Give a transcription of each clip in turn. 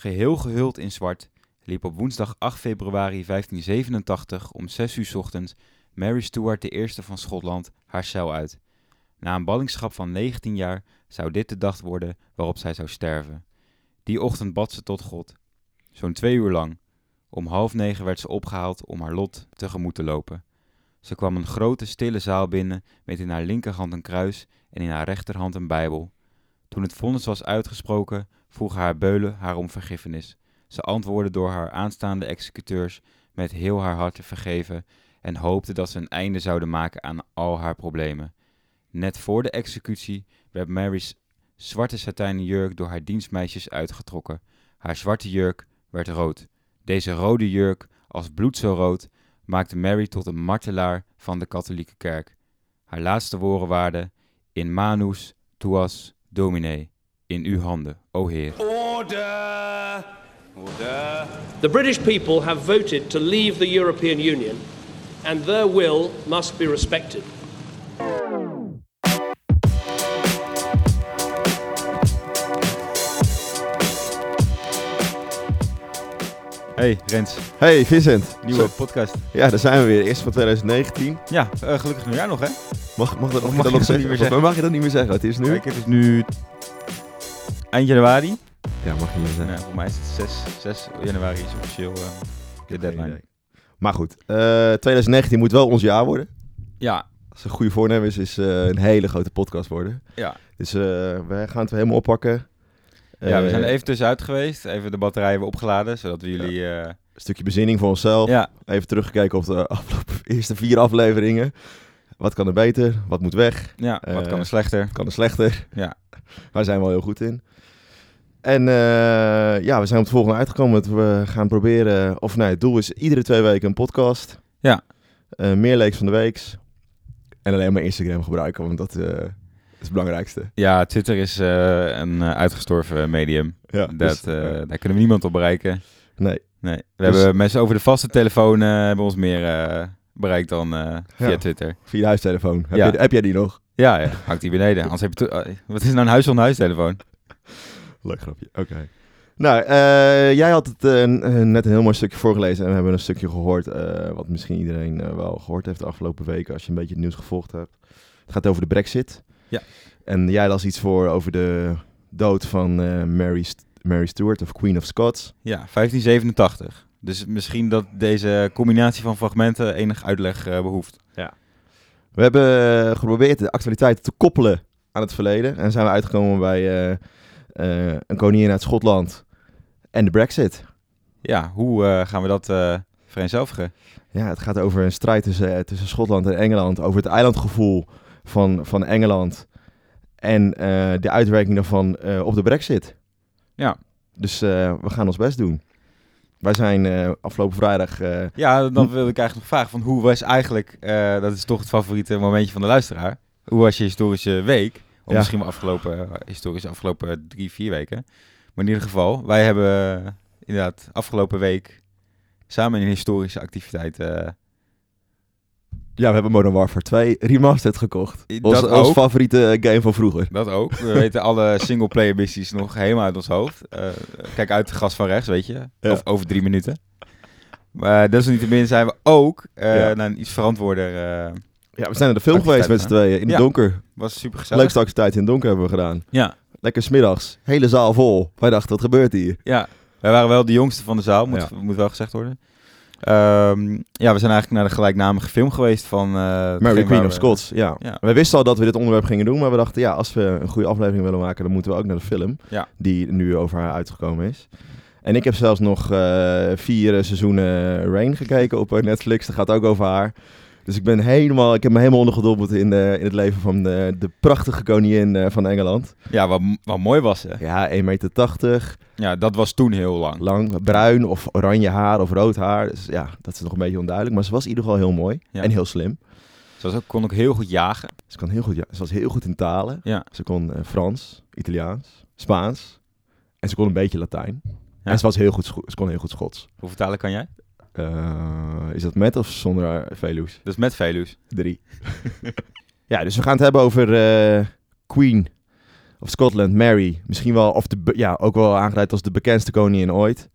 geheel gehuld in zwart, liep op woensdag 8 februari 1587 om 6 uur ochtends Mary Stuart I van Schotland haar cel uit. Na een ballingschap van 19 jaar zou dit de dag worden waarop zij zou sterven. Die ochtend bad ze tot God. Zo'n twee uur lang. Om half negen werd ze opgehaald om haar lot tegemoet te lopen. Ze kwam een grote stille zaal binnen met in haar linkerhand een kruis en in haar rechterhand een bijbel. Toen het vonnis was uitgesproken, vroegen haar beulen haar om vergiffenis. Ze antwoordde door haar aanstaande executeurs met heel haar hart te vergeven en hoopte dat ze een einde zouden maken aan al haar problemen. Net voor de executie werd Mary's zwarte satijnen jurk door haar dienstmeisjes uitgetrokken. Haar zwarte jurk werd rood. Deze rode jurk, als bloed zo rood, maakte Mary tot een martelaar van de katholieke kerk. Haar laatste woorden waren: In manus tuas domine, in uw handen, o Heer. Order! Order! The British people have voted to leave the European Union, and their will must be respected. Hey Rens, Hey Vincent. nieuwe Zo. podcast. Ja, daar zijn we weer. Eerst van 2019. Ja, eh, gelukkig nieuwjaar nog hè? Mag, mag, dat, mag, mag je je dat nog niet meer zeggen? Mag je dat niet meer zeggen. Het is nu. Kijk, het is nu eind januari. Ja, mag je niet meer zeggen. Voor mij is het 6, 6 januari is officieel eh, de deadline. Maar goed, eh, 2019 moet wel ons jaar worden. Ja, Als een goede voornemens is eh, een hele grote podcast worden. ja. Dus we gaan het weer helemaal oppakken. Ja, we Eh, zijn even tussenuit geweest. Even de batterijen weer opgeladen, zodat we jullie... eh, Een stukje bezinning voor onszelf. ja, Even teruggekeken op de afgelopen eerste vier afleveringen. Wat kan er beter? Wat moet weg? ja, wat Eh, kan er slechter? Wat kan er slechter? Ja. Waar zijn we wel heel goed in. En eh, ja, we zijn op het volgende uitgekomen. Dat we gaan proberen, of nee, het doel is iedere twee weken een podcast. Ja. Eh, meer leeks van de weeks. En alleen maar Instagram gebruiken, want dat eh, is het belangrijkste. Ja, Twitter is eh, een eh, uitgestorven medium. Ja, Dat, dus, eh, daar kunnen we niemand op bereiken. nee. Nee. We Dus- hebben mensen over de vaste telefoon hebben ons meer bereikt dan via Ja. Twitter. Via huistelefoon. Heb, Ja. je, heb jij die nog? Ja, ja, hangt die beneden. Anders heb je wat is nou een huis zonder huistelefoon? Leuk grapje. Oké. Nou, jij had het net een heel mooi stukje voorgelezen en we hebben een stukje gehoord, eh, wat misschien iedereen wel gehoord heeft de afgelopen weken als je een beetje het nieuws gevolgd hebt. Het gaat over de brexit. Ja. En jij las iets voor over de dood van eh, Mary, St- Mary Stuart of Queen of Scots. Ja, 1587. Dus misschien dat deze combinatie van fragmenten enig uitleg eh, behoeft. We hebben eh, geprobeerd de actualiteiten te koppelen aan het verleden en zijn we uitgekomen bij eh, eh, een koningin uit Schotland en de brexit. Ja, hoe eh, gaan we dat eh vereenzelvigen? Ja, het gaat over een strijd tussen, tussen Schotland en Engeland. Over het eilandgevoel van, van Engeland. En eh, de uitwerking daarvan eh, op de brexit. Ja. Dus eh, we gaan ons best doen. Wij zijn afgelopen vrijdag... Ja, dan wil ik eigenlijk nog vragen van hoe was eigenlijk, dat is toch het favoriete momentje van de luisteraar. Hoe was je historische week? Of Ja. misschien wel afgelopen, historische afgelopen drie, vier weken. Maar in ieder geval, wij hebben inderdaad afgelopen week samen een historische activiteit. Ja, we hebben Modern Warfare 2 Remastered gekocht. Dat Ons, ons ook. favoriete game van vroeger. dat ook. We weten alle singleplayer missies nog helemaal uit ons hoofd. Eh, kijk uit de gast van rechts, weet je. Ja. Of over drie minuten. Maar desalniettemin zijn we ook eh, Ja. naar een iets verantwoorder... eh, Ja, we zijn naar de film geweest met z'n tweeën in het donker. was super gezellig. Leukste activiteit in het donker hebben we gedaan. Ja. Lekker smiddags. Hele zaal vol. Wij dachten, wat gebeurt hier? Ja, wij waren wel de jongste van de zaal, moet, moet wel gezegd worden. Ehm, ja, we zijn eigenlijk naar de gelijknamige film geweest van... eh, Mary Queen of Scots, ja. Ja. We wisten al dat we dit onderwerp gingen doen, maar we dachten, ja, als we een goede aflevering willen maken, dan moeten we ook naar de film, Ja. die nu over haar uitgekomen is. En ik heb zelfs nog eh, vier seizoenen Rain gekeken op eh, Netflix, dat gaat ook over haar. Dus ik ben helemaal, ik heb me helemaal ondergedompeld in, eh, in het leven van de, de prachtige koningin eh, van Engeland. Ja, wat, wat mooi was ze. Ja, 1,80 meter, Ja, dat was toen heel lang. lang, bruin of oranje haar of rood haar. Dus ja, dat is nog een beetje onduidelijk, maar ze was in ieder geval heel mooi Ja. en heel slim. Ze was ook, kon ook heel goed jagen. Ze, kan heel goed, ja, ze was heel goed in talen. Ja. Ze kon eh, Frans, Italiaans, Spaans. En ze kon een beetje Latijn. Ja. En ze, was heel goed, ze kon heel goed Schots. Hoeveel talen kan jij? Eh, is dat met of zonder uh, Veluws? Dus met Veluws. Drie. ja, dus we gaan het hebben over eh, Queen of Scotland, Mary. Misschien wel, of de, ja, ook wel aangeduid als de bekendste koningin ooit.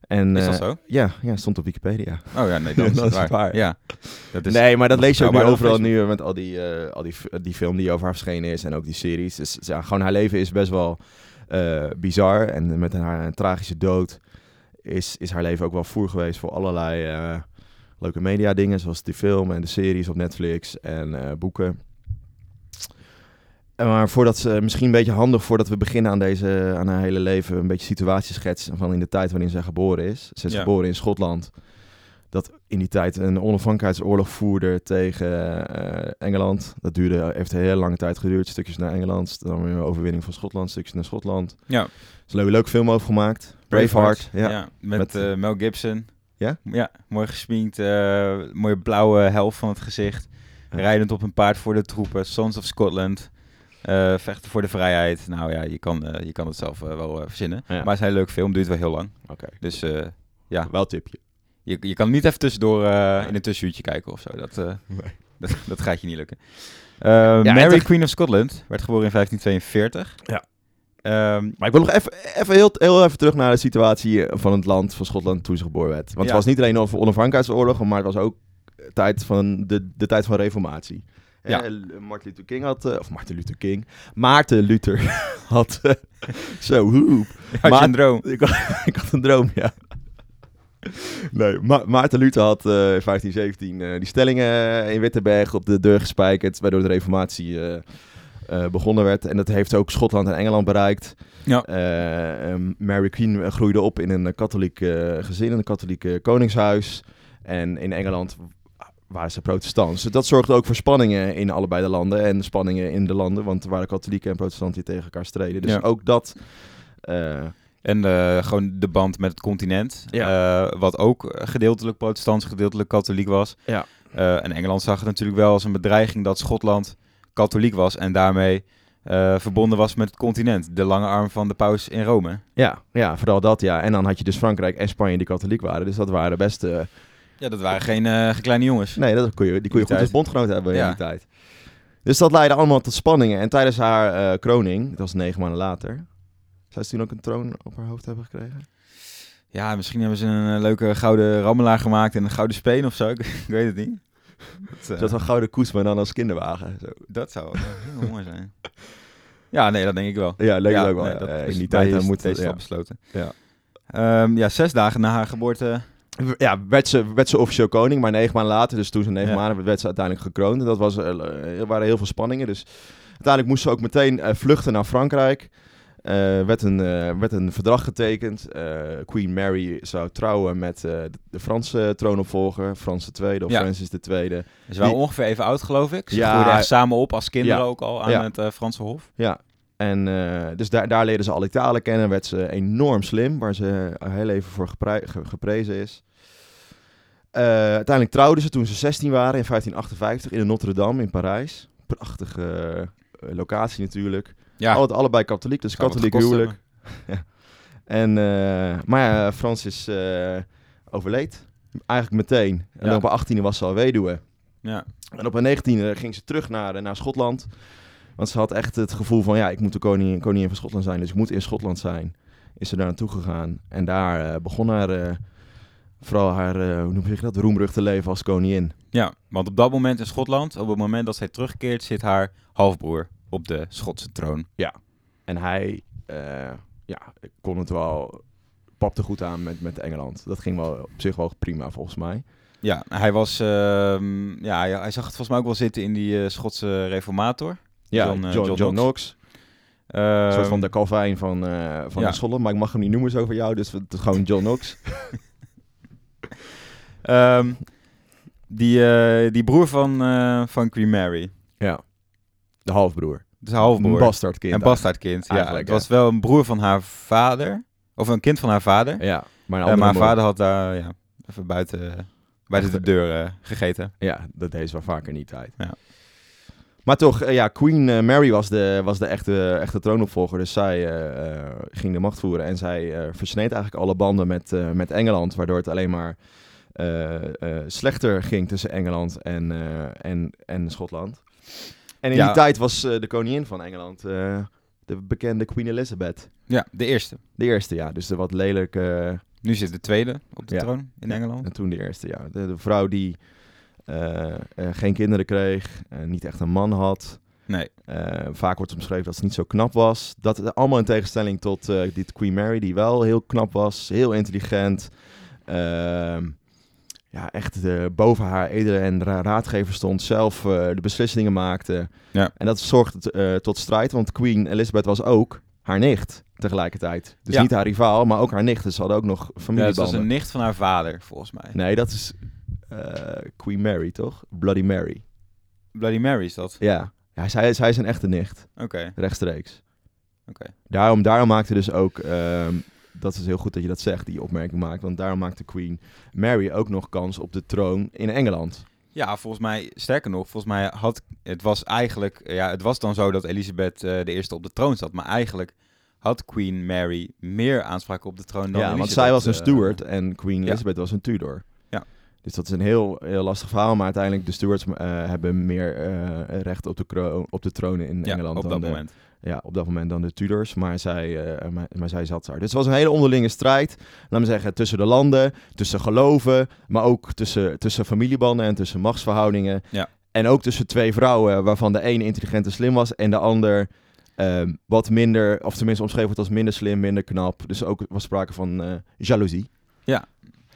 En, Is dat eh, zo? Ja, ja, stond op Wikipedia. Oh ja, nee, dat is, Dat is waar. Ja. Dat is, nee, maar dat lees je ook nu overal nu met al die, al die, die film die over haar verschenen is en ook die series. Dus ja, gewoon haar leven is best wel bizar. En met haar tragische dood is, is haar leven ook wel voer geweest voor allerlei eh, leuke media dingen. Zoals die film en de series op Netflix en eh, boeken. En Maar voordat ze, misschien een beetje handig voordat we beginnen aan, deze, aan haar hele leven, een beetje situatieschets van in de tijd waarin zij geboren is. Ze is Ja. geboren in Schotland. Dat in die tijd een onafhankelijkheidsoorlog voerde tegen eh, Engeland. Dat duurde, heeft een hele lange tijd geduurd. Stukjes naar Engeland, dan weer een overwinning van Schotland, stukjes naar Schotland. Er Ja, is een leuke, leuk film over gemaakt. Braveheart. Ja. met, Met- eh, Mel Gibson. Ja? Ja, mooi gesminkt, eh, mooie blauwe helft van het gezicht. Ja. Rijdend op een paard voor de troepen, Sons of Scotland. vechten voor de vrijheid. Nou ja, je kan, je kan het zelf wel verzinnen. Ja. Maar het is een leuke film, duurt wel heel lang. Oké, Dus ja, wel tipje. Je, je kan niet even tussendoor Nee. in een tussenuurtje kijken of zo. Dat, eh, Nee. dat, dat gaat je niet lukken. Eh, en Mary, Queen of Scotland, werd geboren in 1542. Ja. Ehm, Maar ik wil nog even, even heel, heel even terug naar de situatie van het land van Schotland toen ze geboren werd. Want Ja. het was niet alleen over onafhankelijkheidsoorlog, maar het was ook tijd van de, de tijd van reformatie. Ja. Eh, Martin Luther King had, of Martin Luther King, Maarten Luther had, zo, hoep. had je Maar- een droom? Ik, had- ik had een droom, ja. Nee, Ma Maarten Luther had eh, in 1517 eh, die stellingen eh, in Wittenberg op de deur gespijkerd, waardoor de reformatie begonnen werd. En dat heeft ook Schotland en Engeland bereikt. Ja. Eh, ehm, Mary Queen groeide op in een katholiek gezin, in een katholiek koningshuis. En in Engeland waren ze protestants. Dus dat zorgde ook voor spanningen in allebei de landen en spanningen in de landen, want er waren katholieken en protestanten die tegen elkaar streden. Dus Ja. ook dat... En eh, gewoon de band met het continent. eh, wat ook gedeeltelijk protestants, gedeeltelijk katholiek was. Ja. Eh, en Engeland zag het natuurlijk wel als een bedreiging dat Schotland katholiek was. En daarmee verbonden was met het continent. De lange arm van de paus in Rome. Ja, ja, vooral dat, ja. En dan had je dus Frankrijk en Spanje die katholiek waren. Dus dat waren best... Ja, dat waren geen kleine jongens. nee, dat kon je, die kon je Die goed als tijd. bondgenoot hebben Ja. in die tijd. Dus dat leidde allemaal tot spanningen. En tijdens haar kroning, dat was negen maanden later... Zou ze toen ook een troon op haar hoofd hebben gekregen? Ja, misschien hebben ze een eh, leuke gouden rammelaar gemaakt en een gouden speen of zo. Ik, ik weet het niet. Dat, eh, Dat was een gouden koets, maar dan als kinderwagen. Zo. dat zou heel mooi zijn. Ja, nee, dat denk ik wel. Ja, leuk ja, ook wel. nee, dat in die tijd moet deze ja. besloten. Ja. Ehm, ja, zes dagen na haar geboorte. Ja, werd ze, werd ze officieel koning, maar negen maanden later, dus toen ze negen Ja. maanden werd, ze uiteindelijk gekroond. En dat was, eh, er waren heel veel spanningen. Dus uiteindelijk moest ze ook meteen vluchten naar Frankrijk. Eh werd, een, eh, werd een verdrag getekend. Eh, Queen Mary zou trouwen met de, de Franse troonopvolger, Frans II of Ja. Francis II. Ze waren Die- ongeveer even oud, geloof ik. Ze Ja. groeiden echt samen op als kinderen Ja. ook al aan Ja. het Franse Hof. Ja, en dus daar, daar leerden ze alle talen kennen. Werd ze enorm slim, waar ze heel even voor geprezen is. Uiteindelijk trouwden ze toen ze 16 waren in 1558 in de Notre Dame in Parijs. Prachtige locatie natuurlijk. Ja, Alle, allebei katholiek, dus Zou katholiek huwelijk. ja. En, eh, maar ja, Francis eh, overleed. Eigenlijk meteen. En Ja. op haar 18e was ze al weduwe. ja. En op haar 19e ging ze terug naar, naar Schotland. Want ze had echt het gevoel van, ja, ik moet de koningin, koningin van Schotland zijn. Dus ik moet in Schotland zijn. Is ze daar naartoe gegaan. En daar eh, begon haar, vooral haar, eh, hoe noem je dat, roemruchte leven als koningin. ja, want op dat moment in Schotland, op het moment dat zij terugkeert, zit haar halfbroer op de Schotse troon. En hij, eh, ja, kon het wel, papte goed aan met, met Engeland. Dat ging wel op zich wel prima volgens mij. Ja, hij was, ehm, ja, hij, hij zag het volgens mij ook wel zitten in die eh, Schotse reformator. Ja, John, John, eh, John, John Knox. Ehm, Een soort van de Calvijn van, van ja. Schotland. Maar ik mag hem niet noemen zo van jou, dus het is gewoon John Knox. ehm, die, die broer van, van Queen Mary. ja, de halfbroer. Haar halfbroer. Een bastardkind. Een bastaardkind, ja. Het was wel een broer van haar vader. Of een kind van haar vader. Ja, maar een andere maar haar vader had daar ja, even buiten, buiten de deur eh, gegeten. Ja, dat deed ze wel vaker niet uit. Ja. Maar toch, eh, ja, Queen eh, Mary was de, was de echte, echte troonopvolger. Dus zij ging de macht voeren. En zij eh, versneed eigenlijk alle banden met, met Engeland. Waardoor het alleen maar slechter ging tussen Engeland en, en, en Schotland. En in Ja. die tijd was eh, de koningin van Engeland... eh, De bekende Queen Elizabeth. Ja, de eerste. De eerste, ja. Dus de wat lelijke... Nu zit de tweede op de Ja. troon in Engeland. En toen de eerste, ja. De, de vrouw die eh, geen kinderen kreeg, niet echt een man had. Nee. Vaak wordt omschreven dat ze niet zo knap was. Dat allemaal in tegenstelling tot dit Queen Mary, die wel heel knap was, heel intelligent. Ehm, ja, echt eh, boven haar edelen en ra- raadgever stond, zelf eh, de beslissingen maakte. Ja. En dat zorgde eh, tot strijd, want Queen Elizabeth was ook haar nicht tegelijkertijd. Dus Ja. niet haar rivaal, maar ook haar nicht. Dus ze hadden ook nog Ja, het familiebanden. was een nicht van haar vader, volgens mij. Nee, dat is Queen Mary, toch? Bloody Mary. Bloody Mary is dat. Ja, ja zij, zij is een echte nicht, Oké, rechtstreeks. oké. Daarom, daarom maakte dus ook, ehm, dat is heel goed dat je dat zegt, die opmerking maakt, want daarom maakte Queen Mary ook nog kans op de troon in Engeland. Ja, volgens mij, sterker nog, volgens mij had het was eigenlijk, ja, het was dan zo dat Elisabeth eh, de eerste op de troon zat, maar eigenlijk had Queen Mary meer aanspraak op de troon dan ja, want zij was een eh, Stuart en Queen ja. Elizabeth was een Tudor. Ja. Dus dat is een heel, heel lastig verhaal, maar uiteindelijk de Stuarts eh, hebben meer recht op de, op de tronen in ja, Engeland op dan dat de, moment. Ja, op dat moment dan de Tudors, maar zij, eh, maar, maar zij zat daar. Dus het was een hele onderlinge strijd, laat me zeggen, tussen de landen, tussen geloven, maar ook tussen, tussen familiebanden en tussen machtsverhoudingen. Ja. En ook tussen twee vrouwen, waarvan de ene intelligent en slim was en de ander ehm, wat minder, of tenminste omschreven wordt als minder slim, minder knap. Dus ook was sprake van eh jaloezie.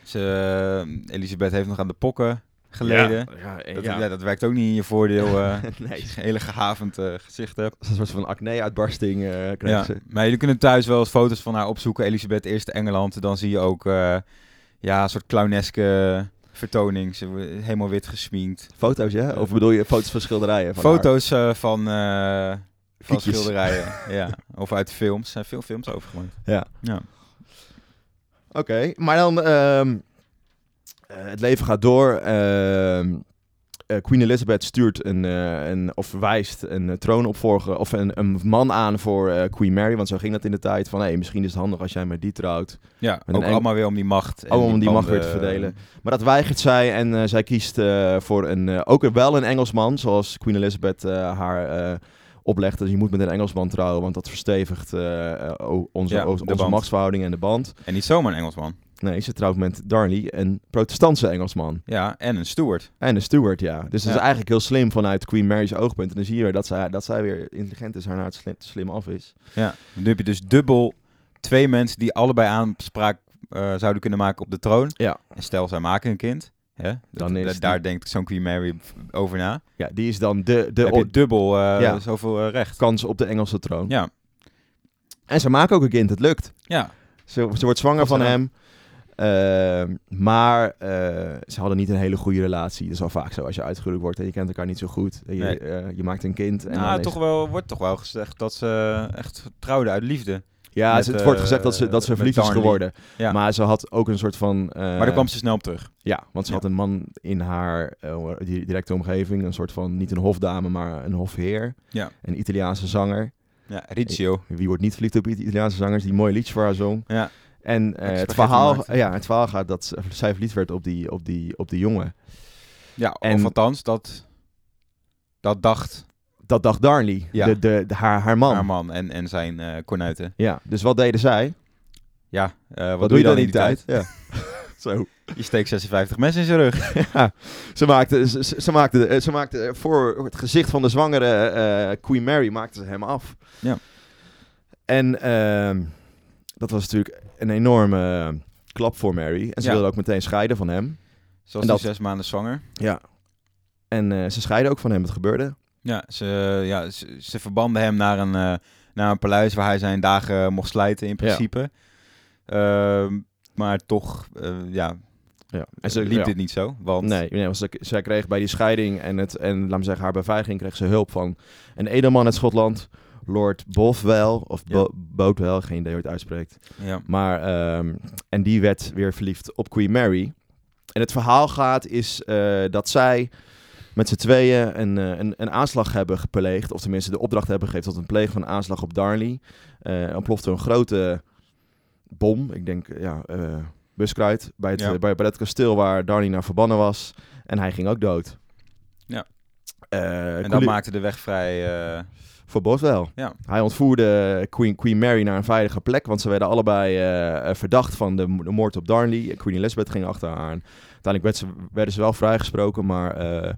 Ze, eh, Elisabeth heeft nog aan de pokken geleden. Ja, ja, Dat, ja. dat werkt ook niet in je voordeel. eh, nee, een hele gehavend eh, gezicht hebt. een soort van acne-uitbarsting eh Ja. ze. Maar jullie kunnen thuis wel eens foto's van haar opzoeken. Elisabeth Eerste Engeland. Dan zie je ook ja, een soort clowneske vertoning. Ze helemaal wit gesminkt. Foto's, ja? Of bedoel je foto's van schilderijen? Van haar? Foto's van, van schilderijen. ja. Of uit films. Er zijn veel films over gemaakt. Ja. Ja. Oké, maar dan... ehm, eh, het leven gaat door. ehm, eh, Queen Elizabeth stuurt een, eh, een of wijst een eh, troonopvolger of een, een man aan voor eh, Queen Mary, want zo ging dat in de tijd van, hey, misschien is het handig als jij met die trouwt. Ja, ook allemaal weer om die macht. en Allemaal om die macht weer te verdelen. Maar dat weigert zij en eh, zij kiest eh, voor een, eh, ook wel een Engelsman, zoals Queen Elizabeth eh, haar eh oplegt. Dus je moet met een Engelsman trouwen, want dat verstevigt eh, eh, onze, Ja, onze band. machtsverhouding en de band. En niet zomaar een Engelsman. Nee, ze trouwt met Darnley, een protestantse Engelsman. Ja, en een steward. En een steward, ja. Dus dat Ja. is eigenlijk heel slim vanuit Queen Mary's oogpunt. En dan zie je weer dat zij, dat zij weer intelligent is, haar naar het slim, slim af is. Ja. Nu heb je dus dubbel twee mensen die allebei aanspraak eh, zouden kunnen maken op de troon. Ja. En stel, zij maken een kind. Hè? Dan Dat- is da- daar die- denkt zo'n Queen Mary over na. Ja, die is dan de, de Dan dubbel eh, Ja. zoveel eh, recht. kans op de Engelse troon. Ja. En ze maken ook een kind, het lukt. Ja. Ze, ze wordt zwanger van hem. Ehm, maar eh, ze hadden niet een hele goede relatie. Dat is wel vaak zo als je uitgehuwelijk wordt en je kent elkaar niet zo goed. Je, Nee. eh, je maakt een kind. En nou, toch is- wel, wordt toch wel gezegd dat ze echt trouwden uit liefde. Ja, met, het wordt eh, gezegd dat ze, dat ze verliefd is geworden. Ja. Maar ze had ook een soort van... eh, maar daar kwam ze snel op terug. Ja, want ze Ja. had een man in haar eh, di- directe omgeving. Een soort van, niet een hofdame, maar een hofheer. Ja. Een Italiaanse zanger. Ja, Riccio. Wie wordt niet verliefd op Italiaanse zangers die mooie liedjes voor haar zong. Ja. En Ik het, verhaal, ja, het verhaal gaat dat zij verliefd werd op die, op die, op die jongen. Ja, En- of althans, dat, dat dacht Dat dacht Darnley, Ja. de, de, de- haar, haar man. haar man en, en zijn eh kornuiten. Ja, dus wat deden zij? Ja, eh, wat, Wat, doe je dan in die tijd? Ja. Zo. Je steekt 56 mensen in zijn rug. Ja, ze maakte, ze, ze- maakte, ze maakte voor het gezicht van de zwangere eh, Queen Mary maakte ze hem af. Ja. En ehm, dat was natuurlijk een enorme eh, klap voor Mary. En ze Ja. wilde ook meteen scheiden van hem. Ze was En nu dat- zes maanden zwanger. Ja. En eh, ze scheiden ook van hem. Het gebeurde. Ja, ze, ja, ze, ze verbanden hem naar een, eh, naar een paleis waar hij zijn dagen mocht slijten in principe. Ehm, maar toch, ja, Ja. En en ze liep ja. dit niet zo. Want Nee, nee want ze, zij kreeg bij die scheiding en, het, en laat me zeggen, haar beveiliging kreeg ze hulp van een edelman uit Schotland. Lord Bothwell, of Ja. Bo geen idee hoe het uitspreekt. ja, Maar, ehm, en die werd weer verliefd op Queen Mary. En het verhaal gaat is eh, dat zij met z'n tweeën een, eh, een, een aanslag hebben gepleegd. Of tenminste de opdracht hebben gegeven tot een pleeg van een aanslag op Darnley. Eh ontplofte een grote bom, ik denk ja, eh, buskruid, bij het, Ja. bij, bij het kasteel waar Darnley naar verbannen was. En hij ging ook dood. Ja. En dat maakte de weg vrij. Eh, Voor Boswell. Ja. Hij ontvoerde Queen, Queen Mary naar een veilige plek, want ze werden allebei eh, verdacht van de, mo- de moord op Darnley. Queen Elizabeth ging achter haar aan. Uiteindelijk werd ze, werden ze wel vrijgesproken, maar eh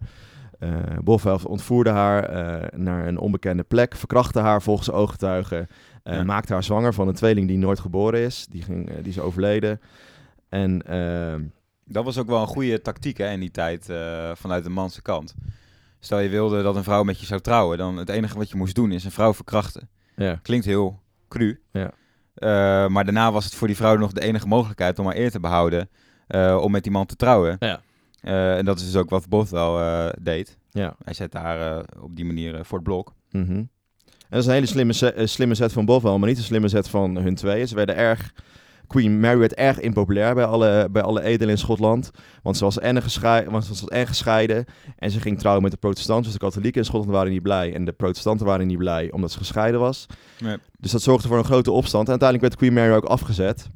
eh, Boswell ontvoerde haar eh, naar een onbekende plek, verkrachtte haar volgens ooggetuigen, eh, Ja. maakte haar zwanger van een tweeling die nooit geboren is. Die, ging, eh, die is overleden. En eh, Dat was ook wel een goede tactiek hè, in die tijd eh, vanuit de manse kant. Stel je wilde dat een vrouw met je zou trouwen, dan het enige wat je moest doen is een vrouw verkrachten. ja, Klinkt heel cru. Ja. Eh, maar daarna was het voor die vrouw nog de enige mogelijkheid om haar eer te behouden. eh, om met die man te trouwen. Ja. Eh, en dat is dus ook wat Bothwell deed. ja. Hij zet haar op die manier voor het blok. Mhm. En dat is een hele slimme, se- slimme set van Bothwell, maar niet een slimme set van hun tweeën. Ze werden erg... Queen Mary werd erg impopulair bij alle, bij alle edelen in Schotland. Want ze was en, gescheiden, want ze was en gescheiden. En ze ging trouwen met de protestanten. Dus de katholieken in Schotland waren niet blij. En de protestanten waren niet blij omdat ze gescheiden was. Nee. Dus dat zorgde voor een grote opstand. En uiteindelijk werd Queen Mary ook afgezet.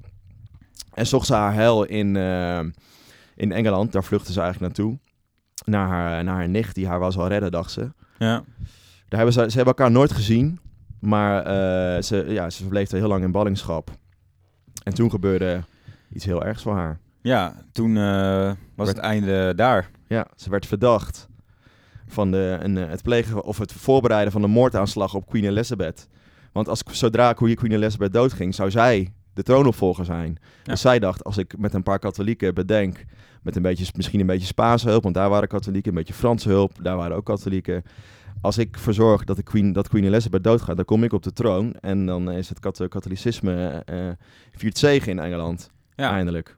En zocht ze haar hel in, eh, in Engeland. Daar vluchtte ze eigenlijk naartoe. Naar haar, naar haar nicht, die haar wel zou redden, dacht ze. Ja. Daar hebben ze, ze hebben elkaar nooit gezien. Maar eh, ze, ja, ze verbleef heel lang in ballingschap. En toen gebeurde iets heel ergs voor haar. Ja, toen eh, was het einde daar. Ja, ze werd verdacht van de, een, eh, het plegen of het voorbereiden van een moordaanslag op Queen Elizabeth. Want als, zodra Queen Queen Elizabeth doodging, zou zij de troonopvolger zijn. Ja. Dus zij dacht, als ik met een paar katholieken bedenk, met een beetje, misschien een beetje Spaanse hulp, want daar waren katholieken, een beetje Franse hulp, daar waren ook katholieken. Als ik verzorg dat, de Queen, dat Queen Elizabeth doodgaat, dan kom ik op de troon. En dan is het kat- katholicisme eh viert zegen in Engeland. Ja. Eindelijk.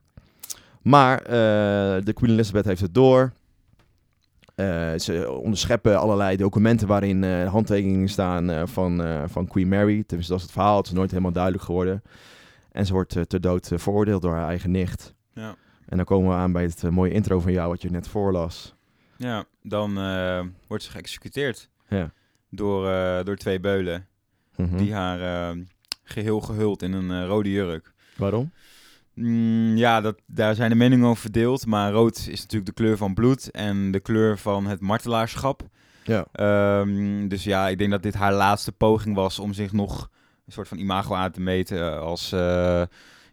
Maar eh, de Queen Elizabeth heeft het door. Eh, ze onderscheppen allerlei documenten waarin handtekeningen staan van, van Queen Mary. Tenminste, dat is het verhaal. Het is nooit helemaal duidelijk geworden. En ze wordt ter dood veroordeeld door haar eigen nicht. Ja. En dan komen we aan bij het mooie intro van jou, wat je net voorlas. Ja, dan wordt ze geëxecuteerd Ja. door, eh, door twee beulen. Mhm. Die haar eh, geheel gehuld in een eh, rode jurk. Waarom? Mm, ja, dat, daar zijn de meningen over verdeeld. Maar rood is natuurlijk de kleur van bloed en de kleur van het martelaarschap. Ja. Ehm, dus ja, ik denk dat dit haar laatste poging was om zich nog een soort van imago aan te meten als,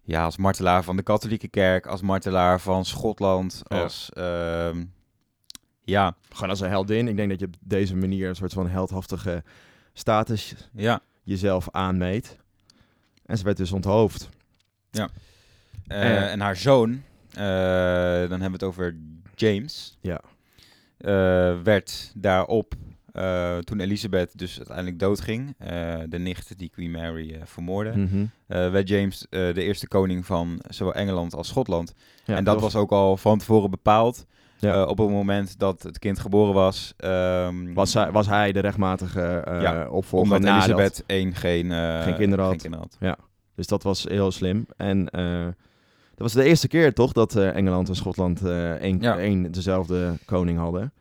ja, als martelaar van de katholieke kerk, als martelaar van Schotland, Ja. als... ehm, ja, Gewoon als een heldin. Ik denk dat je op deze manier een soort van heldhaftige status ja. jezelf aanmeet. En ze werd dus onthoofd. Eh, Eh. en haar zoon, eh, dan hebben we het over James, Ja. eh, werd daarop, toen Elisabeth dus uiteindelijk doodging, de nicht die Queen Mary vermoordde, Mhm. eh, werd James de eerste koning van zowel Engeland als Schotland. Ja, en dat was ook al van tevoren bepaald. Ja. Eh, op het moment dat het kind geboren was, ehm, was, hij, was hij de rechtmatige Ja, opvolger omdat nadat- Elisabeth één geen, eh, Geen kinderen had. geen had. Dus dat was heel slim. En dat was de eerste keer toch dat Engeland en Schotland één, Ja. één dezelfde koning hadden.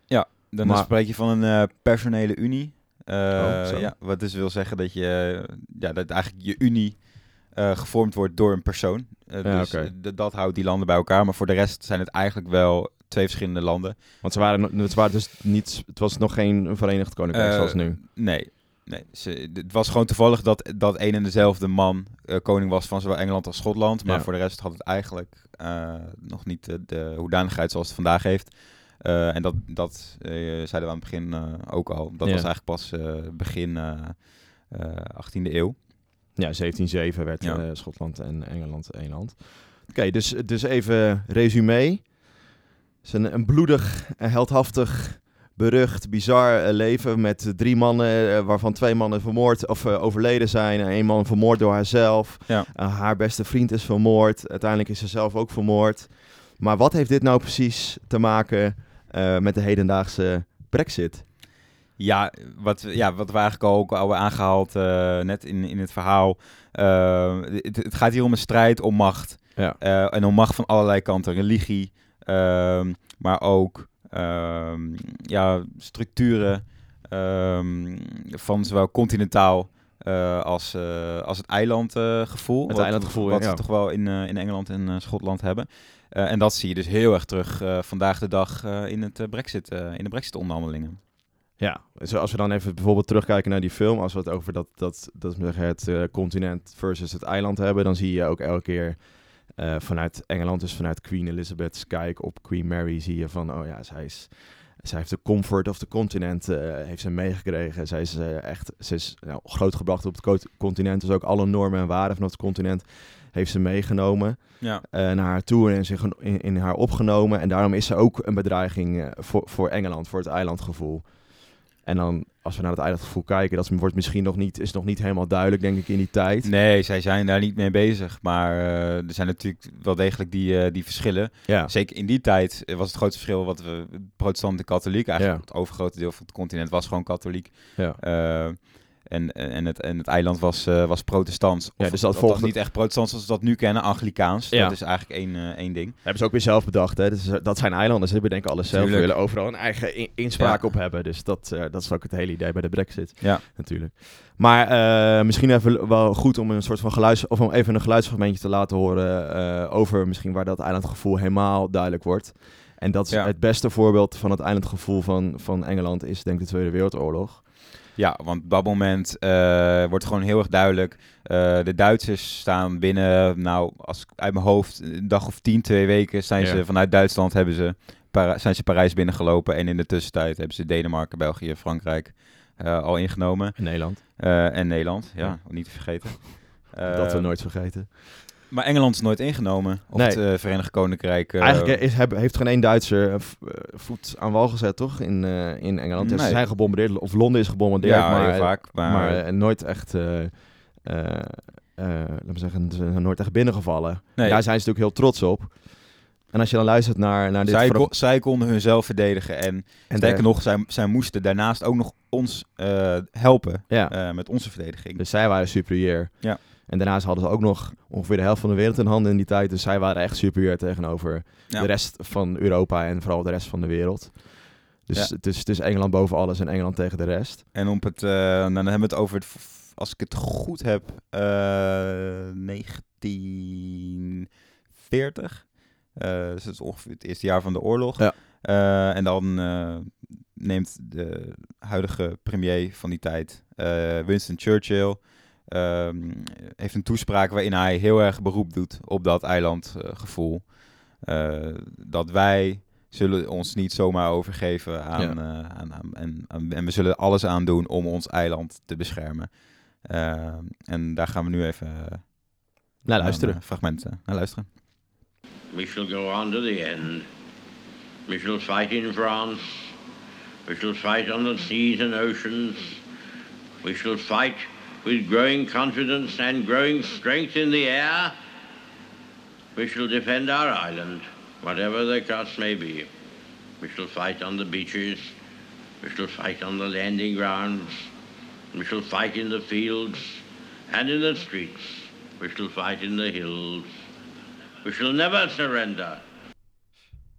Dan Maar- spreek je van een personele unie. Oh, ja, wat dus wil zeggen dat, je, ja, dat eigenlijk je unie gevormd wordt door een persoon. Ja, dus dat houdt die landen bij elkaar. Maar voor de rest zijn het eigenlijk wel twee verschillende landen. Want ze waren, het, waren dus niet, het was nog geen verenigd koninkrijk Eh, zoals nu. Nee, nee ze, het was gewoon toevallig dat dat een en dezelfde man eh, koning was van zowel Engeland als Schotland. Maar Ja. voor de rest had het eigenlijk eh, nog niet de, de hoedanigheid zoals het vandaag heeft. En dat, dat zeiden we aan het begin ook al. Dat Ja. was eigenlijk pas begin eh, eh, 18e eeuw. Ja, 1707 werd Ja. Schotland en Engeland één land. Oké, dus, dus even resume. Is een, een bloedig, en heldhaftig, berucht, bizar eh, leven met drie mannen, eh, waarvan twee mannen vermoord of eh, overleden zijn. En één man vermoord door haarzelf. Ja. Haar beste vriend is vermoord. Uiteindelijk is ze zelf ook vermoord. Maar wat heeft dit nou precies te maken met de hedendaagse brexit? Ja, wat, ja, wat we eigenlijk ook al aangehaald eh, net in, in het verhaal. Het, het gaat hier om een strijd om macht. Ja. En om macht van allerlei kanten. Religie, ehm, maar ook ehm, ja, structuren ehm, van zowel continentaal eh, als, eh, als het eilandgevoel. Het eilandgevoel, Wat ja. ze toch wel in, eh, in Engeland en Schotland hebben. En dat zie je dus heel erg terug vandaag de dag in, het, Brexit, in de Brexit-onderhandelingen. Ja, als we dan even bijvoorbeeld terugkijken naar die film, als we het over dat, dat, dat we het continent versus het eiland hebben, dan zie je ook elke keer uh, vanuit Engeland, dus vanuit Queen Elizabeth's kijk op Queen Mary, zie je van, oh ja, zij is zij heeft de comfort of the continent uh, heeft ze meegekregen. Zij is uh, echt ze is, nou, grootgebracht op het continent. Dus ook alle normen en waarden van het continent heeft ze meegenomen ja. naar haar toe en zich in, in, haar opgenomen. En daarom is ze ook een bedreiging voor, voor Engeland, voor het eilandgevoel. En dan, als we naar het eilandgevoel kijken, dat wordt misschien nog niet, is nog niet helemaal duidelijk, denk ik, in die tijd. Nee, zij zijn daar niet mee bezig. Maar uh, er zijn natuurlijk wel degelijk die, uh, die verschillen. Ja. Zeker in die tijd was het grootste verschil wat we protestant en katholiek. Eigenlijk Ja. het overgrote deel van het continent was gewoon katholiek. Ja. Uh, en, en, het, en het eiland was, uh, was protestants. Ja, Of dus dat volgt niet echt protestants zoals we dat nu kennen, Anglikaans. Ja. Dat is eigenlijk één, uh, één ding. hebben ze ook weer zelf bedacht. Hè? Dus, dat zijn eilanden, ze bedenken alles zelf. Ze willen overal een eigen in- inspraak Ja. op hebben. Dus dat, uh, dat is ook het hele idee bij de brexit. Ja. Natuurlijk. Maar misschien even wel goed om een soort van geluids... of om even een geluidsfragmentje te laten horen... Over misschien waar dat eilandgevoel helemaal duidelijk wordt. En dat is Ja. het beste voorbeeld van het eilandgevoel van, van Engeland... is denk ik de Tweede Wereldoorlog. Ja, want op dat moment uh, wordt gewoon heel erg duidelijk. Uh, de Duitsers staan binnen, nou, als ik uit mijn hoofd, een dag of tien, twee weken, zijn ze vanuit Duitsland hebben ze, Para zijn ze Parijs binnengelopen. En in de tussentijd hebben ze Denemarken, België, Frankrijk uh, al ingenomen. In Nederland. En Nederland, ja, Ja. niet te vergeten. dat we nooit vergeten. Maar Engeland is nooit ingenomen. Of Nee. het uh, Verenigd Koninkrijk. uh, Eigenlijk is, heb, heeft geen één Duitser eh, eh, voet aan wal gezet, toch? In, eh, in Engeland. Ze Nee. zijn gebombardeerd, of Londen is gebombardeerd, ja, maar, vaak. Maar, maar eh, nooit echt, eh eh, laten we zeggen, ze zijn nooit echt binnengevallen. nee, Daar zijn ze natuurlijk heel trots op. En als je dan luistert naar, naar dit zij, kon- zij konden hunzelf verdedigen. En, en sterker nog, zij, zij moesten daarnaast ook nog ons uh, helpen ja, uh, met onze verdediging. dus zij waren superieur. Ja. En daarnaast hadden ze ook nog ongeveer de helft van de wereld in handen in die tijd. Dus zij waren echt superieur tegenover Ja. de rest van Europa en vooral de rest van de wereld. Dus Ja. het, is, het is Engeland boven alles en Engeland tegen de rest. En op het, uh, nou, dan hebben we het over, het, als ik het goed heb, uh, 1940. Uh, dus dat is ongeveer het eerste jaar van de oorlog. Ja. Uh, en dan uh, neemt de huidige premier van die tijd, Winston Churchill, um, heeft een toespraak waarin hij heel erg beroep doet op dat eilandgevoel. Uh, dat wij zullen ons niet zomaar overgeven aan, Ja. uh, aan, aan, en, aan- en we zullen alles aan doen om ons eiland te beschermen. Uh, en daar gaan we nu even uh, Nou, luisteren. een fragment uh, naar luisteren. We shall go on to the end. We shall fight in France. We shall fight on the seas and oceans. We shall fight with growing confidence and growing strength in the air. We shall defend our island, whatever the cost may be. We shall fight on the beaches. We shall fight on the landing grounds. We shall fight in the fields and in the streets. We shall fight in the hills. We shall never surrender.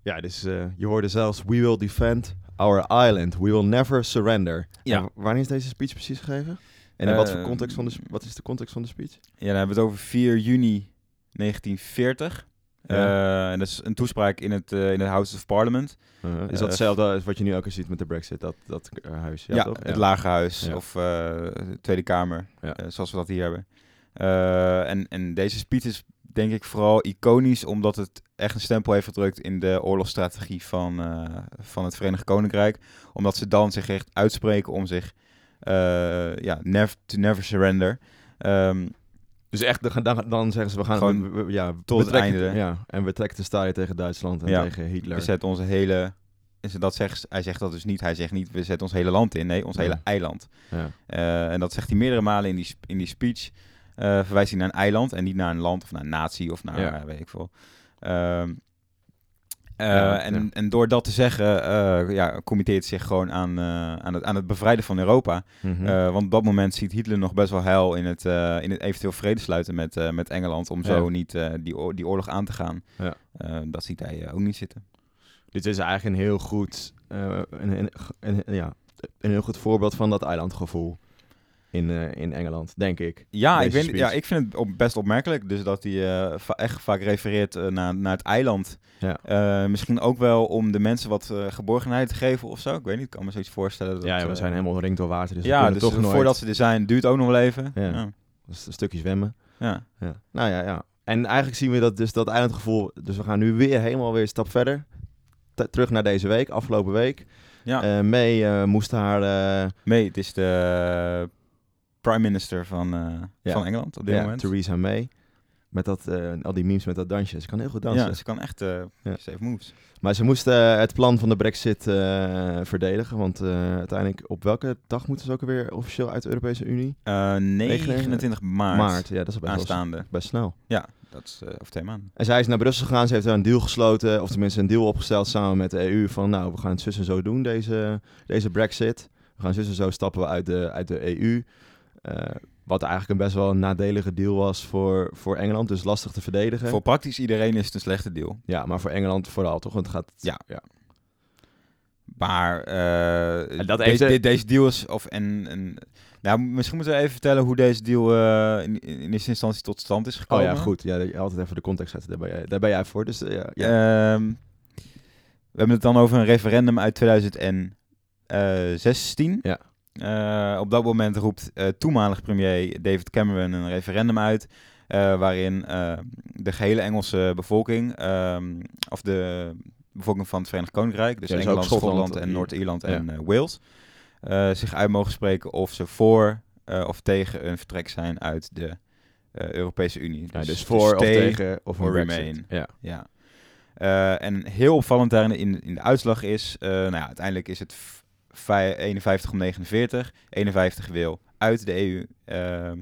Ja, dus eh, je hoorde zelfs... We will defend our island. We will never surrender. Ja. En wanneer is deze speech precies gegeven? En in wat, voor Eh, context van de, wat is de context van de speech? Ja, dan hebben we het over 4 juni 1940. Ja. Uh, en dat is een toespraak in het, uh, in het House of Parliament. Uh, is eh, dat hetzelfde als wat je nu ook eens ziet met de brexit, dat, dat eh, huis? Ja, toch? het Lagerhuis Ja. of uh, Tweede Kamer, eh, zoals we dat hier hebben. Eh, en, en deze speech is denk ik vooral iconisch omdat het echt een stempel heeft gedrukt in de oorlogsstrategie van, eh, van het Verenigd Koninkrijk. Omdat ze dan zich echt uitspreken om zich eh, ja, never, to never surrender. Ehm, Dus echt, dan, dan, zeggen ze, we gaan Gewoon we- we- ja, tot het einde. Ja, en we trekken de staaien tegen Duitsland en Ja. tegen Hitler. we zetten onze hele... Dat zegt, hij zegt dat dus niet. Hij zegt niet, we zetten ons hele land in. Nee, ons Ja. hele eiland. Ja. Eh, en dat zegt hij meerdere malen in die, in die speech. Eh, verwijst hij naar een eiland en niet naar een land of naar een natie of naar, Ja. eh, weet ik veel. Ehm, eh, Ja, en, ja. en door dat te zeggen, eh ja, committeert zich gewoon aan, eh, aan, het, aan het bevrijden van Europa. Mhm. Want op dat moment ziet Hitler nog best wel heil in het, in het eventueel vrede sluiten met, met Engeland. Om zo Ja. niet die, die oorlog aan te gaan. Ja. Dat ziet hij ook niet zitten. Dit is eigenlijk een heel goed, een, een, een- ja, een heel goed voorbeeld van dat eilandgevoel. In, eh, in Engeland, denk ik. Ja, ik, weet, ja, ik vind het op- best opmerkelijk. Dus dat hij eh, va- echt vaak refereert eh, naar, naar het eiland. Ja. Misschien ook wel om de mensen wat geborgenheid te geven of zo. Ik weet niet, ik kan me zoiets voorstellen. Dat, ja, ja, we zijn helemaal omringd door water, dus ja, dus toch nooit... voordat ze er zijn, duurt ook nog wel even. Ja. Ja. Dus een stukje zwemmen. Ja. Ja. Nou ja, ja. En eigenlijk zien we dat dus dat eilandgevoel. Dus we gaan nu weer helemaal weer een stap verder. T- terug naar deze week, afgelopen week. Ja. May eh, moest haar. May, het is de prime minister van, eh, Ja. van Engeland op dit ja, moment. Theresa May. Met dat, eh, al die memes met dat dansje. Ze kan heel goed dansen. Ja, ze kan echt eh Ja. safe moves. Maar ze moest het plan van de Brexit verdedigen. Want uiteindelijk, op welke dag moeten ze ook alweer officieel uit de Europese Unie? Eh 29 maart, Maart. Ja, dat is best, aanstaande. best snel. Ja, dat is over twee maanden. En zij is naar Brussel gegaan. Ze heeft daar een deal gesloten. Of tenminste een deal opgesteld samen met de EU. Van nou, we gaan het zus en zo doen, deze, deze Brexit. We gaan zus en zo stappen we uit de, uit de EU. Eh, wat eigenlijk een best wel een nadelige deal was voor, voor Engeland. Dus lastig te verdedigen. Voor praktisch iedereen is het een slechte deal. Ja, maar voor Engeland vooral toch? Want het gaat... Ja. ja. Maar En dat deze, de- deze deal is... Of, en, en, nou, misschien moeten we even vertellen hoe deze deal eh, in, in eerste instantie tot stand is Oh gekomen. ja, goed. Ja, altijd even de context zetten. Daar ben jij, daar ben jij voor. Dus ja, ja. Ehm, we hebben het dan over een referendum uit 2016. Ja. Eh, op dat moment roept eh, toenmalig premier David Cameron een referendum uit. eh, waarin de gehele Engelse bevolking, ehm, of de bevolking van het Verenigd Koninkrijk, dus Ja, dus Engeland, Schotland, Schotland en die- Noord-Ierland ja. en Wales, zich uit mogen spreken of ze voor of tegen een vertrek zijn uit de Europese Unie. Ja, dus to voor of tegen of een or Brexit. remain. Ja. ja. En heel opvallend daarin in, in de uitslag is, nou ja, uiteindelijk is het 51 om 49. 51 wil uit de EU, eh,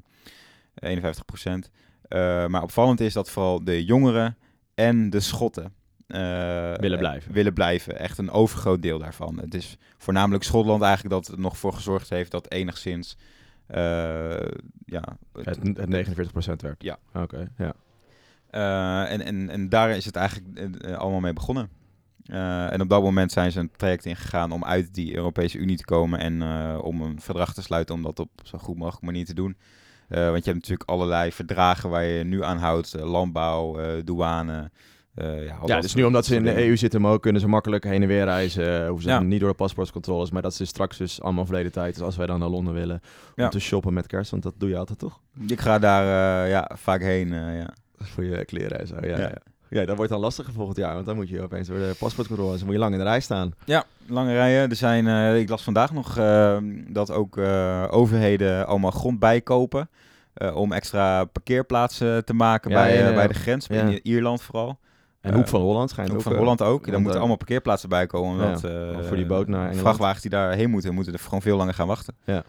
51 procent. Eh, maar opvallend is dat vooral de jongeren en de Schotten eh, Willen blijven. willen blijven. Echt een overgroot deel daarvan. Het is voornamelijk Schotland eigenlijk dat er nog voor gezorgd heeft dat enigszins... eh, ja, Het, het 49% werd. Ja. Oké, ja. Eh, en, en, en daar is het eigenlijk eh, eh, allemaal mee begonnen. Eh, en op dat moment zijn ze een traject ingegaan om uit die Europese Unie te komen en eh, om een verdrag te sluiten om dat op zo goed mogelijk manier te doen. Eh, want je hebt natuurlijk allerlei verdragen waar je nu aan houdt. landbouw, douane. ja, Ja, dus nu omdat ze in de. EU zitten, mogen, kunnen ze makkelijk heen en weer reizen. Hoeven ze Ja. niet door de paspoortcontroles. Maar dat is straks dus allemaal verleden tijd. Dus als wij dan naar Londen willen om Ja. te shoppen met kerst. Want dat doe je altijd toch? Ik ga daar ja, vaak heen. ja. Voor je kleren en zo. Ja, ja. Ja. dat wordt dan lastiger volgend jaar. Want dan moet je opeens door de paspoortcontroles. Dan moet je lang in de rij staan. Ja, lange rijen. Er zijn, eh, ik las vandaag nog eh, dat ook eh, overheden allemaal grond bijkopen. eh, om extra parkeerplaatsen te maken Ja, bij, ja, bij de grens, in Ierland vooral. En Hoek van Holland schijnt Ook ook. van Holland ook. Daar want, moeten allemaal parkeerplaatsen bij komen. Omdat voor die boot naar Engeland. vrachtwagens die daarheen moeten, moeten er gewoon veel langer gaan wachten. Ja.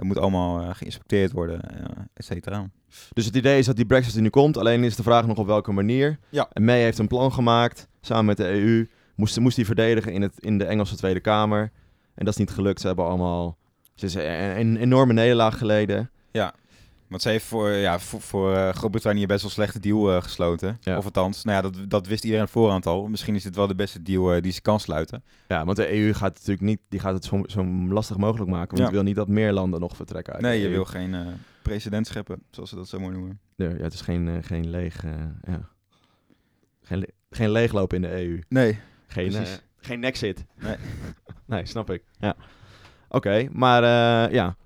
Dat moet allemaal eh, geïnspecteerd worden, eh, et cetera. Dus het idee is dat die Brexit er nu komt. Alleen is de vraag nog op welke manier. Ja. En May heeft een plan gemaakt. Samen met de EU. Moest, moest die verdedigen in, het, in de Engelse Tweede Kamer. En dat is niet gelukt. Ze hebben allemaal... Ze is een, een enorme nederlaag geleden. Want ze heeft voor, ja, voor, voor eh, Groot-Brittannië best wel slechte deal eh, gesloten. Ja. Of althans, nou ja, dat, dat wist iedereen voorhand al. Misschien is dit wel de beste deal eh, die ze kan sluiten. Ja, want de EU gaat natuurlijk niet... Die gaat het zo, zo lastig mogelijk maken. Want Ja. je wil niet dat meer landen nog vertrekken uit Nee, je EU. wil geen precedent scheppen, zoals ze dat zo mooi noemen. Nee, ja, het is geen, geen leeg... ja. geen, le- geen leegloop in de EU. Nee, Geen, geen nexit. Nee. nee, snap ik. Ja. Oké, maar ja.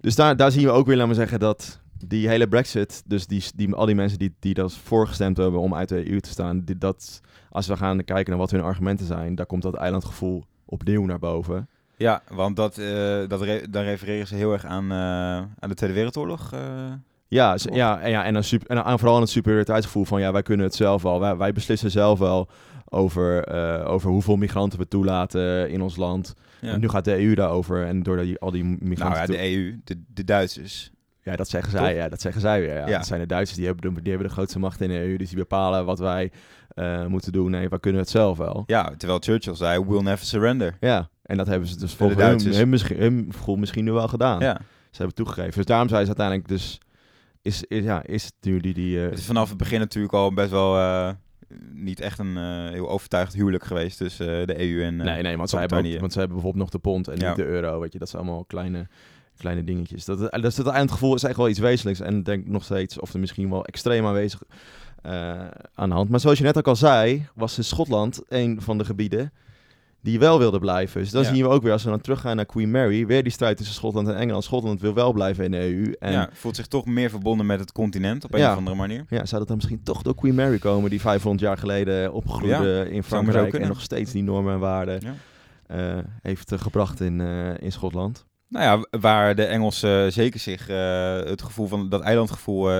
Dus daar, daar zien we ook weer, laten we zeggen, dat die hele Brexit, dus die, die, al die mensen die, die dat voorgestemd hebben om uit de EU te staan, die, dat, als we gaan kijken naar wat hun argumenten zijn, daar komt dat eilandgevoel opnieuw naar boven. Ja, want dat, eh, dat re- daar refereren ze heel erg aan, eh, aan de Tweede Wereldoorlog. eh. Ja, ja, en, ja en, super, en vooral aan het superioriteitsgevoel van ja, wij kunnen het zelf wel. Wij, wij beslissen zelf wel over, over hoeveel migranten we toelaten in ons land. ja. En nu gaat de EU daarover en door die, al die migranten... nou ja, de EU, de, de Duitsers. Ja, dat zeggen zij. Toch? Ja, dat zeggen zij weer. Ja. Ja. Dat zijn de Duitsers, die hebben, de, die hebben de grootste macht in de EU. Dus die bepalen wat wij eh, moeten doen. Nee, wij kunnen het zelf wel. Ja, terwijl Churchill zei, we'll never surrender. Ja, en dat hebben ze dus volgens de Duitsers. hun, misschien, gevoel misschien nu wel gedaan. Ja. Ze hebben toegegeven. Dus daarom zijn ze uiteindelijk dus... Is, is, ja, is het nu die... die eh, Het is vanaf het begin natuurlijk al best wel eh, niet echt een heel overtuigd huwelijk geweest tussen de EU en... nee, nee, want ze, hebben ook, want ze hebben bijvoorbeeld nog de pond en Ja. niet de euro. Weet je, dat zijn allemaal kleine, kleine dingetjes. Dat, dat is het eindgevoel is echt wel iets wezenlijks. En ik denk nog steeds, of er misschien wel extreem aanwezig eh, aan de hand. Maar zoals je net ook al zei, was in Schotland een van de gebieden die wel wilde blijven. Dus dan Ja. zien we ook weer, als we dan teruggaan naar Queen Mary, weer die strijd tussen Schotland en Engeland. Schotland wil wel blijven in de EU. En ja, voelt zich toch meer verbonden met het continent op een Ja. of andere manier. Ja, zou dat dan misschien toch door Queen Mary komen, die 500 jaar geleden opgroeide in Frankrijk en nog steeds die normen en waarden eh, heeft eh, gebracht in, eh, in Schotland. Nou ja, waar de Engelsen zeker zich eh, het gevoel van dat eilandgevoel eh,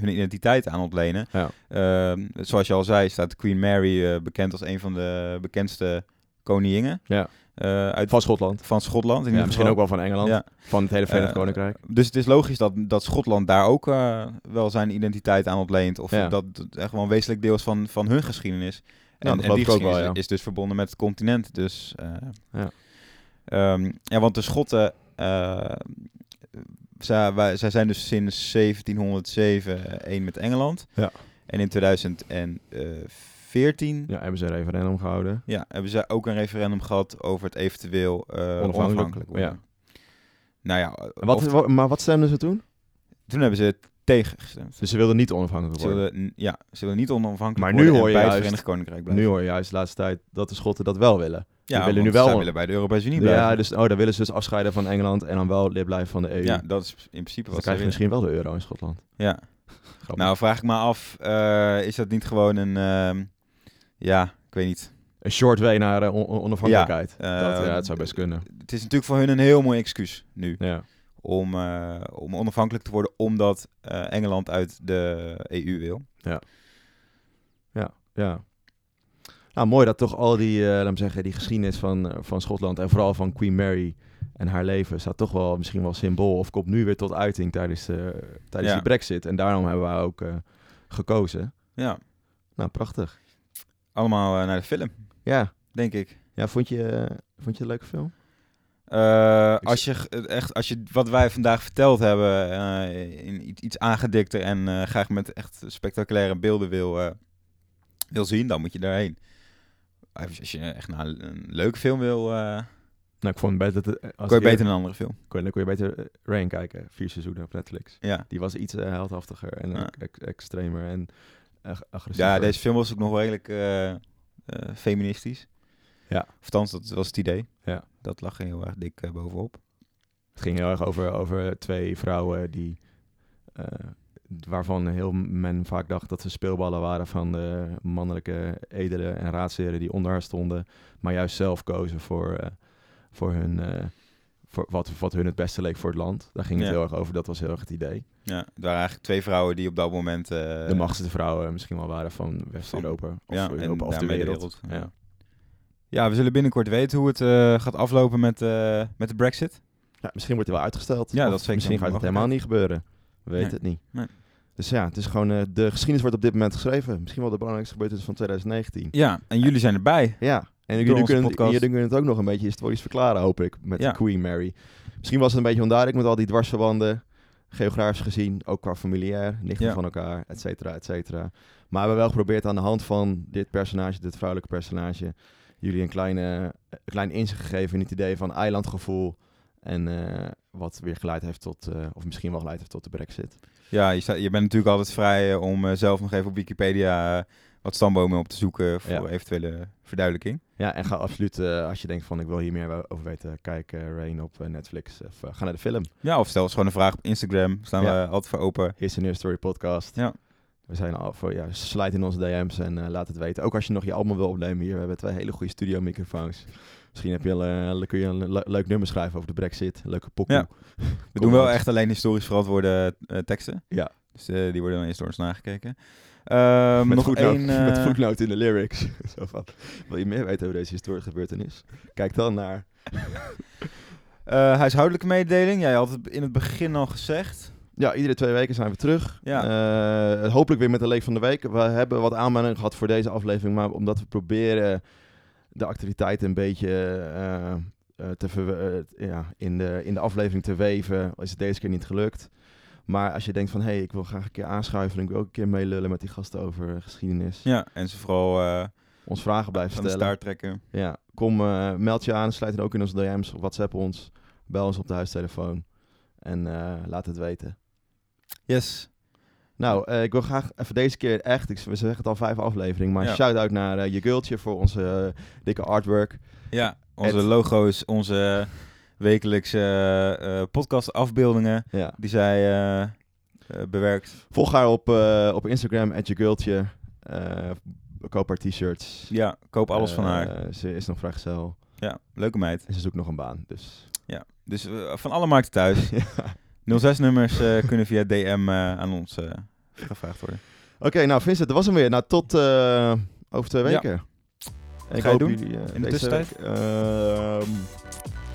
hun identiteit aan ontlenen. Ja. Ehm, zoals je al zei, staat Queen Mary eh, bekend als een van de bekendste koninginnen Ja. uit Van Schotland. van Schotland. In Ja, ieder misschien ook wel van Engeland, Ja. van het hele Verenigd Koninkrijk. Dus het is logisch dat, dat Schotland daar ook wel zijn identiteit aan ontleent. Of Ja. dat het echt wel een wezenlijk deel is van, van hun geschiedenis. En, dat en die wel, geschiedenis is dus verbonden met het continent. Dus, Ja. ehm, ja, want de Schotten, zij, wij- zij zijn dus sinds 1707 één met Engeland. Ja. En in 2014 Ja, hebben ze een referendum gehouden. ja, hebben ze ook een referendum gehad over het eventueel eh Onafhankelijk, worden. ja. Nou ja, Wat, of- maar wat stemden ze toen? toen hebben ze tegen gestemd. Dus ze wilden niet onafhankelijk Ze worden. n- ja, ze willen niet onafhankelijk Maar nu hoor je bij het juist- Verenigd Koninkrijk blijven. Nu hoor je juist de laatste tijd dat de Schotten dat wel willen. ja, willen nu wel zij willen bij de Europese Unie blijven. Ja, dus oh, dan willen ze dus afscheiden van Engeland en dan wel lid blijven van de EU. Ja, dat is in principe dan wat ze krijg je misschien wel de euro in Schotland. Ja. Nou, vraag ik me af, eh, is dat niet gewoon een, ehm, ja, ik weet niet. Een short way naar eh, on- on- onafhankelijkheid. Ja, dat, eh, ja, het zou best kunnen. Het is natuurlijk voor hun een heel mooi excuus nu Ja. Om, eh, om onafhankelijk te worden, omdat eh, Engeland uit de EU wil. Ja. Nou, mooi dat toch al die, eh laat me zeggen, die geschiedenis van, van Schotland en vooral van Queen Mary en haar leven staat toch wel misschien wel symbool of komt nu weer tot uiting tijdens, eh, tijdens Ja. die brexit. En daarom hebben we ook gekozen. Ja, Nou, prachtig. allemaal naar de film, Ja, denk ik. ja vond, je, vond je het een leuke film? Eh, als, je, g- echt, als je wat wij vandaag verteld hebben eh, in iets, iets aangedikter en eh, graag met echt spectaculaire beelden wil, eh, wil zien, dan moet je daarheen. Als je echt naar een, een leuke film wil, eh Nou, ik vond beter... Als kon je beter een andere film. kon, dan kon je beter eh, Rain kijken, vier seizoenen op Netflix. Ja. Die was iets eh, heldhaftiger en Ja. ook ex- extremer en uh, agressiever. ja, deze film was ook nog wel redelijk eh, eh, feministisch. Ja. Of althans, dat was het idee. Ja. Dat lag er heel erg dik eh, bovenop. Het ging heel erg over, over twee vrouwen die, eh, waarvan heel men vaak dacht dat ze speelballen waren van de mannelijke edelen en raadsheren die onder haar stonden, maar juist zelf kozen voor, eh, voor, hun, eh, voor wat, wat hun het beste leek voor het land. Daar ging het Ja. heel erg over, dat was heel erg het idee. Ja, het waren eigenlijk twee vrouwen die op dat moment... eh, de machtigste vrouwen misschien wel waren van West-Europa. Of ja, Europa of de wereld. Ja. Ja. We zullen binnenkort weten hoe het eh, gaat aflopen met, eh, met de brexit. Ja, misschien wordt hij wel uitgesteld. Ja, dat is zeker Misschien gaat het helemaal niet gebeuren. We weten Nee. het niet. Nee. Dus ja, het is gewoon, eh, de geschiedenis wordt op dit moment geschreven. Misschien wel de belangrijkste gebeurtenis van 2019. Ja, en jullie zijn erbij. Ja, en jullie kunnen, podcast. jullie kunnen het ook nog een beetje historisch verklaren, hoop ik, met Ja. Queen Mary. Misschien was het een beetje onduidelijk met al die dwarsverbanden, geografisch gezien, ook qua familiair, nichten Ja. van elkaar, et cetera, et cetera. Maar we hebben wel geprobeerd aan de hand van dit personage, dit vrouwelijke personage, jullie een kleine, een klein inzicht gegeven in het idee van eilandgevoel en eh, wat weer geleid heeft tot, eh, of misschien wel geleid heeft tot de brexit. Ja, je, sta- je bent natuurlijk altijd vrij eh, om zelf nog even op Wikipedia wat stambomen op te zoeken voor Ja. eventuele verduidelijking. Ja, en ga absoluut, als je denkt van ik wil hier meer over weten, kijk Rain op Netflix of ga naar de film. Ja, of stel eens gewoon een vraag op Instagram. Staan Ja. we altijd voor open. Hier is een Story podcast. Ja. We zijn al voor, ja, slijt in onze DM's en eh, laat het weten. Ook als je nog je album wil opnemen hier. We hebben twee hele goede studio microfoons. Misschien heb je, eh, kun je een le- leuk nummer schrijven over de brexit. Een leuke pokoe. Ja. We doen wel echt alleen historisch verantwoorde eh, teksten. Ja. Dus die worden dan historisch nagekeken. Ehm, met, nog voetnoot, eh, met voetnoot in de lyrics. Zo van, wil je meer weten over deze historische gebeurtenis? Kijk dan naar... huishoudelijke mededeling. Jij had het in het begin al gezegd. Ja, iedere twee weken zijn we terug. Ja. Eh, hopelijk weer met de leek van de week. We hebben wat aanmeldingen gehad voor deze aflevering, maar omdat we proberen de activiteiten een beetje eh, eh, te ja, in, de, in de aflevering te weven, is het deze keer niet gelukt. Maar als je denkt van, hé, hey, ik wil graag een keer aanschuiven en ik wil ook een keer meelullen met die gasten over geschiedenis. Ja, en ze vooral Ons vragen blijven van de stellen. staart trekken. Ja, kom, meld je aan, sluit er ook in onze DM's of WhatsApp ons. Bel ons op de huistelefoon. En laat het weten. Yes. Nou, eh, ik wil graag even deze keer echt, ik, we zeggen het al vijf afleveringen, maar Ja. shout-out naar eh, je girltje voor onze eh, dikke artwork. Ja, onze logo's, onze wekelijkse podcast afbeeldingen Ja. die zij bewerkt. Volg haar op, op Instagram, at je girltje. Koop haar t-shirts. Ja, koop alles van haar. Ze is nog vrijgezel Ja, leuke meid. en ze zoekt nog een baan. Dus Ja, dus van alle markten thuis. ja. 06-nummers eh, kunnen via DM eh, aan ons eh, gevraagd worden. Oké, nou Vincent, dat was hem weer. Nou, tot over twee Ja. weken. En Ga je doen jullie, in de tussentijd? week, ehm,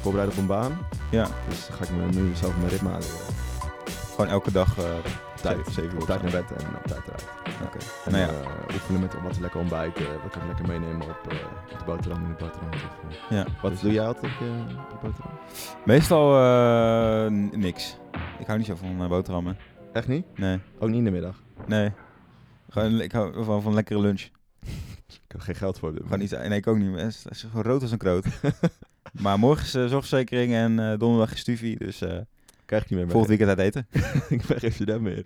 voorbereid op een baan. Ja, Dus dan ga ik me nu zelf mijn ritme aan. gewoon elke dag. Eh, Tijd, zeven- zeven uur op tijd naar bed en op tijd eruit. Oké. En Nou ja, eh, oefenen met wat lekker ontbijten, wat kan ik lekker meenemen op, eh, op de boterham in de boterham. ja. Wat Dus doe jij altijd op je boterham? Meestal eh, niks. Ik hou niet zo van eh, boterhammen. Echt niet? Nee, Ook niet in de middag? nee. Gewoon, ik hou van, van lekkere lunch. Ik heb geen geld voor. Gewoon iets, nee, ik ook niet. Het is, het is gewoon rood als een kroot. maar morgen is eh, zorgverzekering en eh, donderdag is stufie. Dus eh Krijg ik niet meer. volgend weekend uit eten. ik ben geen student meer.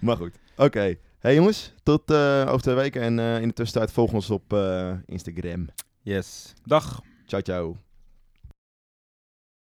maar goed. Oké. Hey jongens, tot eh, over twee weken. En eh, in de tussentijd volg ons op eh, Instagram. Yes. Dag. Ciao, ciao.